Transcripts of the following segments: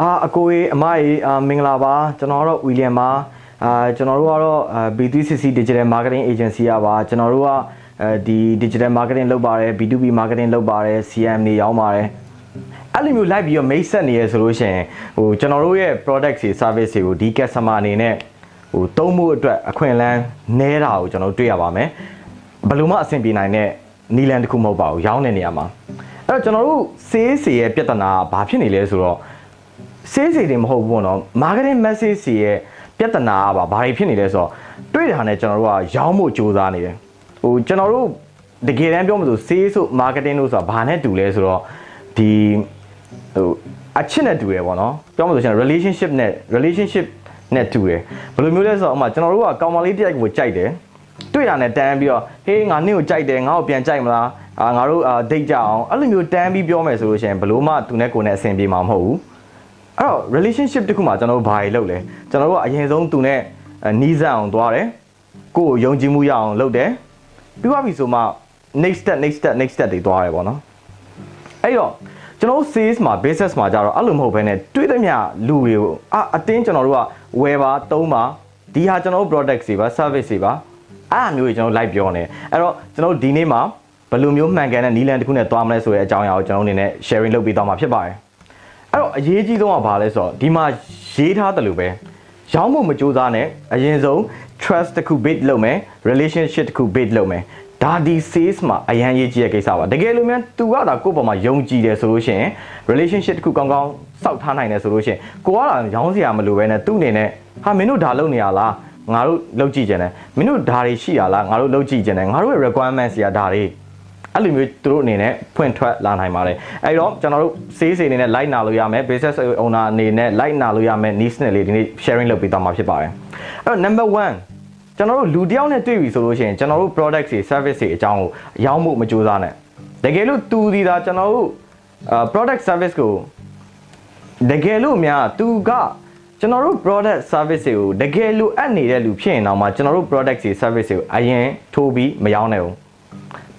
အာအကိုကြီးအမကြီးအာမင်္ဂလာပါကျွန်တော်တော့ဝီလျံပါအာကျွန်တော်တို့ကတော့အာ B3CC Digital Marketing Agency ရပါကျွန်တော်တို့ကအဲဒီ Digital Marketing လုပ်ပါတယ် B2B Marketing လုပ်ပါတယ် CM တွေရောင်းပါတယ်အဲ့လိုမျိုး live ပြီးတော့မိတ်ဆက်နေရဆိုလို့ရှိရင်ဟိုကျွန်တော်တို့ရဲ့ product တွေ service တွေကိုဒီ customer အနေနဲ့ဟိုသုံးမှုအတွက်အခွင့်အလမ်းနည်းတာကိုကျွန်တော်တို့တွေ့ရပါမယ်ဘယ်လိုမှအဆင်ပြေနိုင်တဲ့နီလန်တစ်ခုမဟုတ်ပါဘူးရောင်းတဲ့နေရာမှာအဲ့တော့ကျွန်တော်တို့ sales ရဲ့ပြဿနာကဘာဖြစ်နေလဲဆိုတော့ sales တွေမဟုတ်ဘူးပေါ့နော် marketing message တွေရဲ့ပြဿနာကဘာဘာတွေဖြစ်နေလဲဆိုတော့တွေ့တာနဲ့ကျွန်တော်တို့ကရောင်းဖို့ကြိုးစားနေတယ်ဟိုကျွန်တော်တို့တကယ်တမ်းပြောမှဆို sales ဆို marketing လို့ဆိုတာဘာနဲ့တူလဲဆိုတော့ဒီဟိုအချစ်နဲ့တူတယ်ပေါ့နော်ပြောမှဆိုရှင် relationship နဲ့ relationship နဲ့တူတယ်ဘယ်လိုမျိုးလဲဆိုတော့ဥမာကျွန်တော်တို့ကကောင်မလေးတစ်ယောက်ကိုကြိုက်တယ်တွေ့တာနဲ့တန်းပြီးတော့ဟေးငါနင့်ကိုကြိုက်တယ်ငါ့ကိုပြန်ကြိုက်မလားအာငါတို့အာဒိတ်ကြအောင်အဲ့လိုမျိုးတန်းပြီးပြောမယ်ဆိုလို့ရှိရင်ဘလို့မှသူနဲ့ကိုယ်နဲ့အဆင်ပြေမှာမဟုတ်ဘူး အဲ့တော့ relationship တခုမှာကျွန်တော်တို့ဘာတွေလုပ်လဲကျွန်တော်တို့ကအရင်ဆုံးသူနဲ့နီးစပ်အောင်သွားတယ်ကိုယ့်ကိုယုံကြည်မှုရအောင်လုပ်တယ်ပြီးသွားပြီဆိုမှ next step next step next step တွေသွားတယ်ပေါ့နော်အဲ့တော့ကျွန်တော်တို့ sales မှာ business မှာကြတော့အဲ့လိုမဟုတ်ဘဲနဲ့တွေးသမျှလူတွေကိုအာအတင်းကျွန်တော်တို့ကဝယ်ပါသုံးပါဒီဟာကျွန်တော်တို့ product တွေပါ service တွေပါအဲ့အမျိုးကြီးကျွန်တော် live ပြောနေအဲ့တော့ကျွန်တော်တို့ဒီနေ့မှာဘယ်လိုမျိုးမှန်ကန်တဲ့နီလန်တစ်ခုနဲ့သွားမလဲဆိုတဲ့အကြောင်းအရာကိုကျွန်တော်အနေနဲ့ sharing လုပ်ပေးသွားမှာဖြစ်ပါတယ် အဲ့တော့အရေးကြီးဆုံးကဘာလဲဆိုတော့ဒီမှာရေးထားတယ်လို့ပဲရောင်းဖို့မကြိုးစားနဲ့အရင်ဆုံး trust တစ်ခု build လုပ်မယ် relationship တစ်ခု build လုပ်မယ်ဒါဒီ sales မှာအရန်ရေးကြီးတဲ့ကိစ္စပါတကယ်လို့များ तू ကဒါကိုယ့်ပေါ်မှာယုံကြည်တယ်ဆိုလို့ရှိရင် relationship တစ်ခုကောင်းကောင်းစောက်ထားနိုင်တယ်ဆိုလို့ရှိရင်ကိုကလာရောင်းစရာမလိုပဲနဲ့သူ့အနေနဲ့ဟာမင်းတို့ဒါလုပ်နေရလားငါတို့လုပ်ကြည့်ကြတယ်မင်းတို့ဒါတွေရှိရလားငါတို့လုပ်ကြည့်ကြတယ်ငါတို့ရဲ့ requirements တွေကဒါတွေ အဲ့လိုမျိုးသူတို့အနေနဲ့ဖွင့်ထွက်လာနိုင်ပါတယ်အဲ့တော့ကျွန်တော်တို့ sales အနေနဲ့ like နာလို့ရမယ် business owner အနေနဲ့ like နာလို့ရမယ် niche နဲ့လေးဒီနေ့ sharing လုပ်ပေးသွားမှာဖြစ်ပါတယ်အဲ့တော့ number 1ကျွန်တော်တို့လူတယောက်နဲ့တွေ့ပြီဆိုလို့ရှိရင်ကျွန်တော်တို့ product တွေ service တွေအကြောင်းကိုရောင်းဖို့မကြိုးစားနဲ့တကယ်လို့သူဒီသာကျွန်တော်တို့ product service ကိုတကယ်လို့များသူကကျွန်တော်တို့ product service တွေကိုတကယ်လို့အပ်နေတဲ့လူဖြစ်ရင်တော့မှကျွန်တော်တို့ product တွေ service တွေကိုအရင်ထိုးပြီးမရောင်းနိုင်ဘူး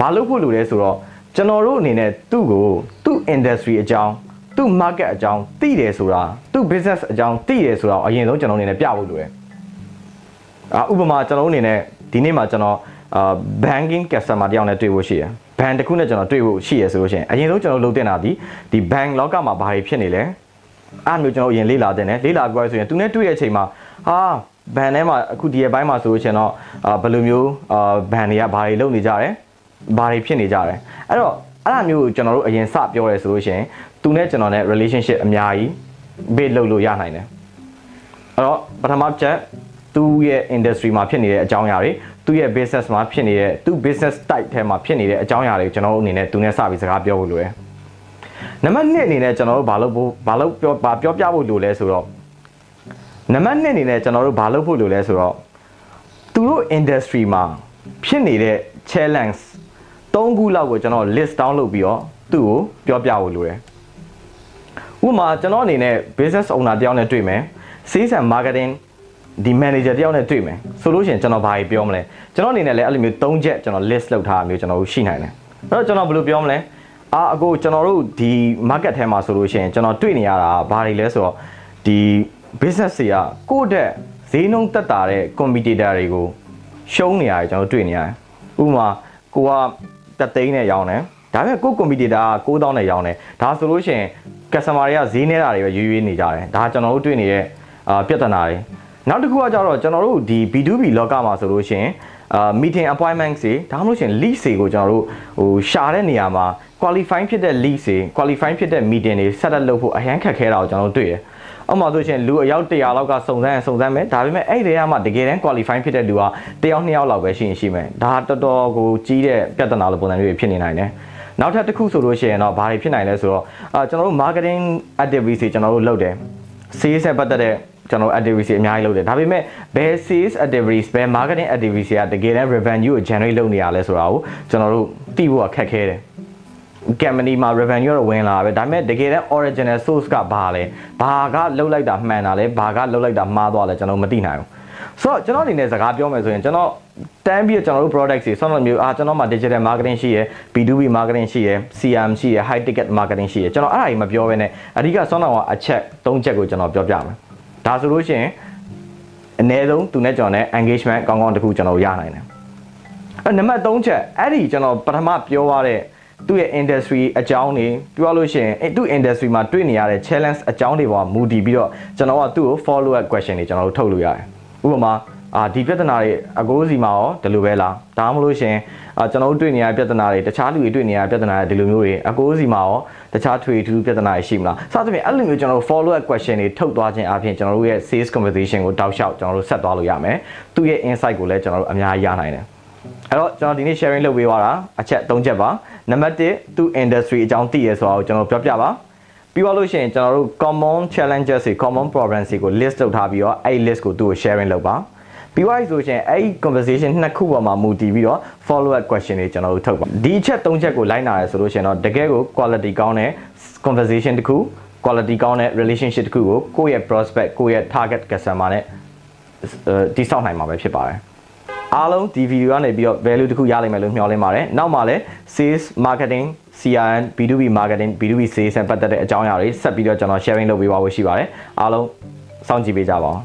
ဘာလို့ဖို့လို့လဲဆိုတော့ကျွန်တော်တို့အနေနဲ့သူ့ကိုသူ့ industry အကြောင်းသူ့ market အကြောင်းသိတယ်ဆိုတာသူ့ business အကြောင်းသိတယ်ဆိုတာအရင်ဆုံးကျွန်တော်အနေနဲ့ပြဖို့လိုတယ်အာဥပမာကျွန်တော်အနေနဲ့ဒီနေ့မှာကျွန်တော်အာ banking customer တယောက်နဲ့တွေ့ဖို့ရှိတယ်ဘန်တစ်ခုနဲ့ကျွန်တော်တွေ့ဖို့ရှိရဆိုလို့ရှိရင်အရင်ဆုံးကျွန်တော်လုပ်တင်တာဒီဒီ bank လောကမှာဘာတွေဖြစ်နေလဲအဲ့မျိုးကျွန်တော်အရင်လေ့လာတင်တယ်လေ့လာပြောဆိုရင်သူနဲ့တွေ့တဲ့အချိန်မှာဟာဘန်ထဲမှာအခုဒီရဲ့ဘိုင်းမှာဆိုလို့ရှိရင်တော့အာဘယ်လိုမျိုးအာဘန်တွေကဘာတွေလုပ်နေကြတယ် ဘာတွေဖြစ်နေကြတယ်အဲ့တော့အဲ့လိုမျိုးကိုကျွန်တော်တို့အရင်စပြောရဲဆိုလို့ရှိရင်သူနဲ့ကျွန်တော်နဲ့ relationship အများကြီး build လုပ်လို့ရနိုင်တယ်အဲ့တော့ပထမချက်သူ့ရဲ့ industry မှာဖြစ်နေတဲ့အကြောင်းအရာတွေသူ့ရဲ့ business မှာဖြစ်နေတဲ့သူ့ business type ထဲမှာဖြစ်နေတဲ့အကြောင်းအရာတွေကိုကျွန်တော်တို့အနေနဲ့သူနဲ့စပြီးစကားပြောဖို့လိုတယ်နံပါတ်1အနေနဲ့ကျွန်တော်တို့ဘာလုပ်ဖို့ဘာလုပ်ပြောဘာပြောပြဖို့လိုလဲဆိုတော့နံပါတ်2အနေနဲ့ကျွန်တော်တို့ဘာလုပ်ဖို့လိုလဲဆိုတော့သူတို့ industry မှာဖြစ်နေတဲ့ challenge ၃ခုလောက်ကိုကျွန်တော် list down လုပ်ပြီးတော့သူ့ကိုပြောပြဖို့လိုတယ်ဥပမာကျွန်တော်အနေနဲ့ business owner တယောက်နဲ့တွေ့မယ် sales and marketing ဒီ manager တယောက်နဲ့တွေ့မယ်ဆိုလို့ရှိရင်ကျွန်တော်ဘာကြီးပြောမလဲကျွန်တော်အနေနဲ့လည်းအဲ့လိုမျိုး၃ချက်ကျွန်တော် list လုပ်ထားတာမျိုးကျွန်တော်ရှိနိုင်တယ်အဲ့တော့ကျွန်တော်ဘယ်လိုပြောမလဲအာအကိုကျွန်တော်တို့ဒီ market ထဲမှာဆိုလို့ရှိရင်ကျွန်တော်တွေ့နေရတာဘာတွေလဲဆိုတော့ဒီ business တွေကကိုယ့်တဲ့ဈေးနှုန်းတက်တာတဲ့ competitor တွေကိုရှုံးနေရတယ်ကျွန်တော်တွေ့နေရတယ်ဥပမာကိုက တက်သိန်းနဲ့ရောင်းတယ်ဒါပေမဲ့ကိုယ့် competitor က9000နဲ့ရောင်းတယ်ဒါဆိုလို့ရှိရင် customer တွေကဈေးနေတာတွေပဲရွေးရွေးနေကြတယ်ဒါကျွန်တော်တို့တွေ့နေတဲ့အာပြဿနာတွေနောက်တစ်ခုကကြတော့ကျွန်တော်တို့ဒီ B2B လောကမှာဆိုလို့ရှိရင်အာ meeting appointment တွေဒါမှမဟုတ်ရှင် lead တွေကိုကျွန်တော်တို့ဟိုရှာတဲ့နေရာမှာ qualify ဖြစ်တဲ့ lead တွေ qualify ဖြစ်တဲ့ meeting တွေ set up လုပ်ဖို့အဟမ်းခက်ခဲတာကိုကျွန်တော်တို့တွေ့တယ်။ အောက်မှာဆိုရှင်လူအယောက်100လောက်ကစုံစမ်းစုံစမ်းမယ်ဒါပေမဲ့အဲ့ဒီထဲမှာတကယ်တမ်း qualify ဖြစ်တဲ့လူကတယောက်နှစ်ယောက်လောက်ပဲရှိရင်ရှိမယ်။ဒါတော်တော်ကိုကြီးတဲ့ပြဿနာလိုပုံစံမျိုးတွေဖြစ်နေနိုင်တယ်။နောက်ထပ်တစ်ခုဆိုလို့ရှိရင်တော့ဘာတွေဖြစ်နိုင်လဲဆိုတော့အာကျွန်တော်တို့ marketing activities တွေကျွန်တော်တို့လုပ်တယ်။ sales နဲ့ပတ်သက်တဲ့ကျွန်တော် activities အများကြီးလုပ်တယ်ဒါပေမဲ့ဘယ် sales activities ဘယ် marketing activities ကတကယ်တမ်း revenue ကို generate လုပ်နေရလဲဆိုတာကိုကျွန်တော်တို့သိဖို့ခက်ခဲတယ် company မှာ revenue တော့ဝင်လာပဲဒါပေမဲ့တကယ်တမ်း original source ကဘာလဲဘာကလှုပ်လိုက်တာမှန်တာလဲဘာကလှုပ်လိုက်တာမှားသွားလဲကျွန်တော်မသိနိုင်ဘူးဆိုတော့ကျွန်တော်အနေနဲ့စကားပြောမယ်ဆိုရင်ကျွန်တော်တန်းပြီးတော့ကျွန်တော်တို့ product တွေဆောင်းတော့မျိုးအာကျွန်တော်မှာ digital marketing ရှိရယ် B2B marketing ရှိရယ် CRM ရှိရယ် high ticket marketing ရှိရယ်ကျွန်တော်အဲ့ဒါကြီးမပြောဘဲနဲ့အဓိကဆောင်းတော့အချက်၃ချက်ကိုကျွန်တော်ပြောပြမယ်ဒါဆိုလို့ရှိရင်အနည်းဆုံးသူနဲ့ကျွန်တော်နဲ့ engagement ကောင်းကောင်းတစ်ခုကျွန်တော်ရနိုင်တယ်အဲ့နံပါတ်3ချက်အဲ့ဒီကျွန်တော်ပထမပြောရတဲ့ သူ့ရဲ့ industry အကြောင်းတွေပြောလို့ရှိရင်အဲ့သူ့ industry မှာတွေ့နေရတဲ့ challenge အကြောင်းတွေပေါ်မူတည်ပြီးတော့ကျွန်တော်ကသူ့ကို follow up question တွေကျွန်တော်တို့ထုတ်လို့ရတယ်ဥပမာအာဒီပြဿနာတွေအကိုးစီမှာရောဒီလိုပဲလားဒါမှမဟုတ်ရှင်အာကျွန်တော်တို့တွေ့နေရတဲ့ပြဿနာတွေတခြားလူတွေတွေ့နေရတဲ့ပြဿနာတွေဒီလိုမျိုးတွေအကိုးစီမှာရောတခြားထွေထူးပြဿနာတွေရှိမလားစသဖြင့်အဲ့လိုမျိုးကျွန်တော်တို့ follow up question တွေထုတ်သွားခြင်းအပြင်ကျွန်တော်တို့ရဲ့ sales conversation ကိုတောက်လျှောက်ကျွန်တော်တို့ဆက်သွားလို့ရမယ်သူ့ရဲ့ insight ကိုလည်းကျွန်တော်တို့အများကြီးရနိုင်တယ်အဲ့တော့ကျွန်တော်ဒီနေ့ sharing လုပ်ပေးသွားတာအချက်၃ချက်ပါ နံပါတ်1သူ industry အကြောင်းသိရဆိုတာကိုကျွန်တော်ပြောပြပါပြီးသွားလို့ရှိရင်ကျွန်တော်တို့ common challenges တွေ common problems တွေကို list လုပ်ထားပြီးတော့အဲ့ list ကိုသူ့ကို sharing လုပ်ပါပြီးသွားပြီဆိုရင်အဲ့ conversation နှစ်ခုပေါ်မှာမူတည်ပြီးတော့ follow up question တွေကျွန်တော်တို့ထုတ်ပါဒီအချက်၃ချက်ကိုလိုက်နာရဆိုလို့ရှိရင်တော့တကယ်ကို quality ကောင်းတဲ့ conversation တစ်ခု quality ကောင်းတဲ့ relationship တစ်ခုကိုကိုယ့်ရဲ့ prospect ကိုယ့်ရဲ့ target customer နဲ့တိစောက်နိုင်မှာပဲဖြစ်ပါတယ် အားလုံးဒီ video ကနေပြီးတော့ value တစ်ခုရနိုင်မယ်လို့မျှော်လင့်ပါတယ်နောက်မှာလည်း sales marketing CRM B2B marketing B2B sales နဲ့ပတ်သက်တဲ့အကြောင်းအရာတွေဆက်ပြီးတော့ကျွန်တော် sharing လုပ်ပေးပါဖို့ရှိပါတယ်အားလုံးစောင့်ကြည့်ပေးကြပါဦး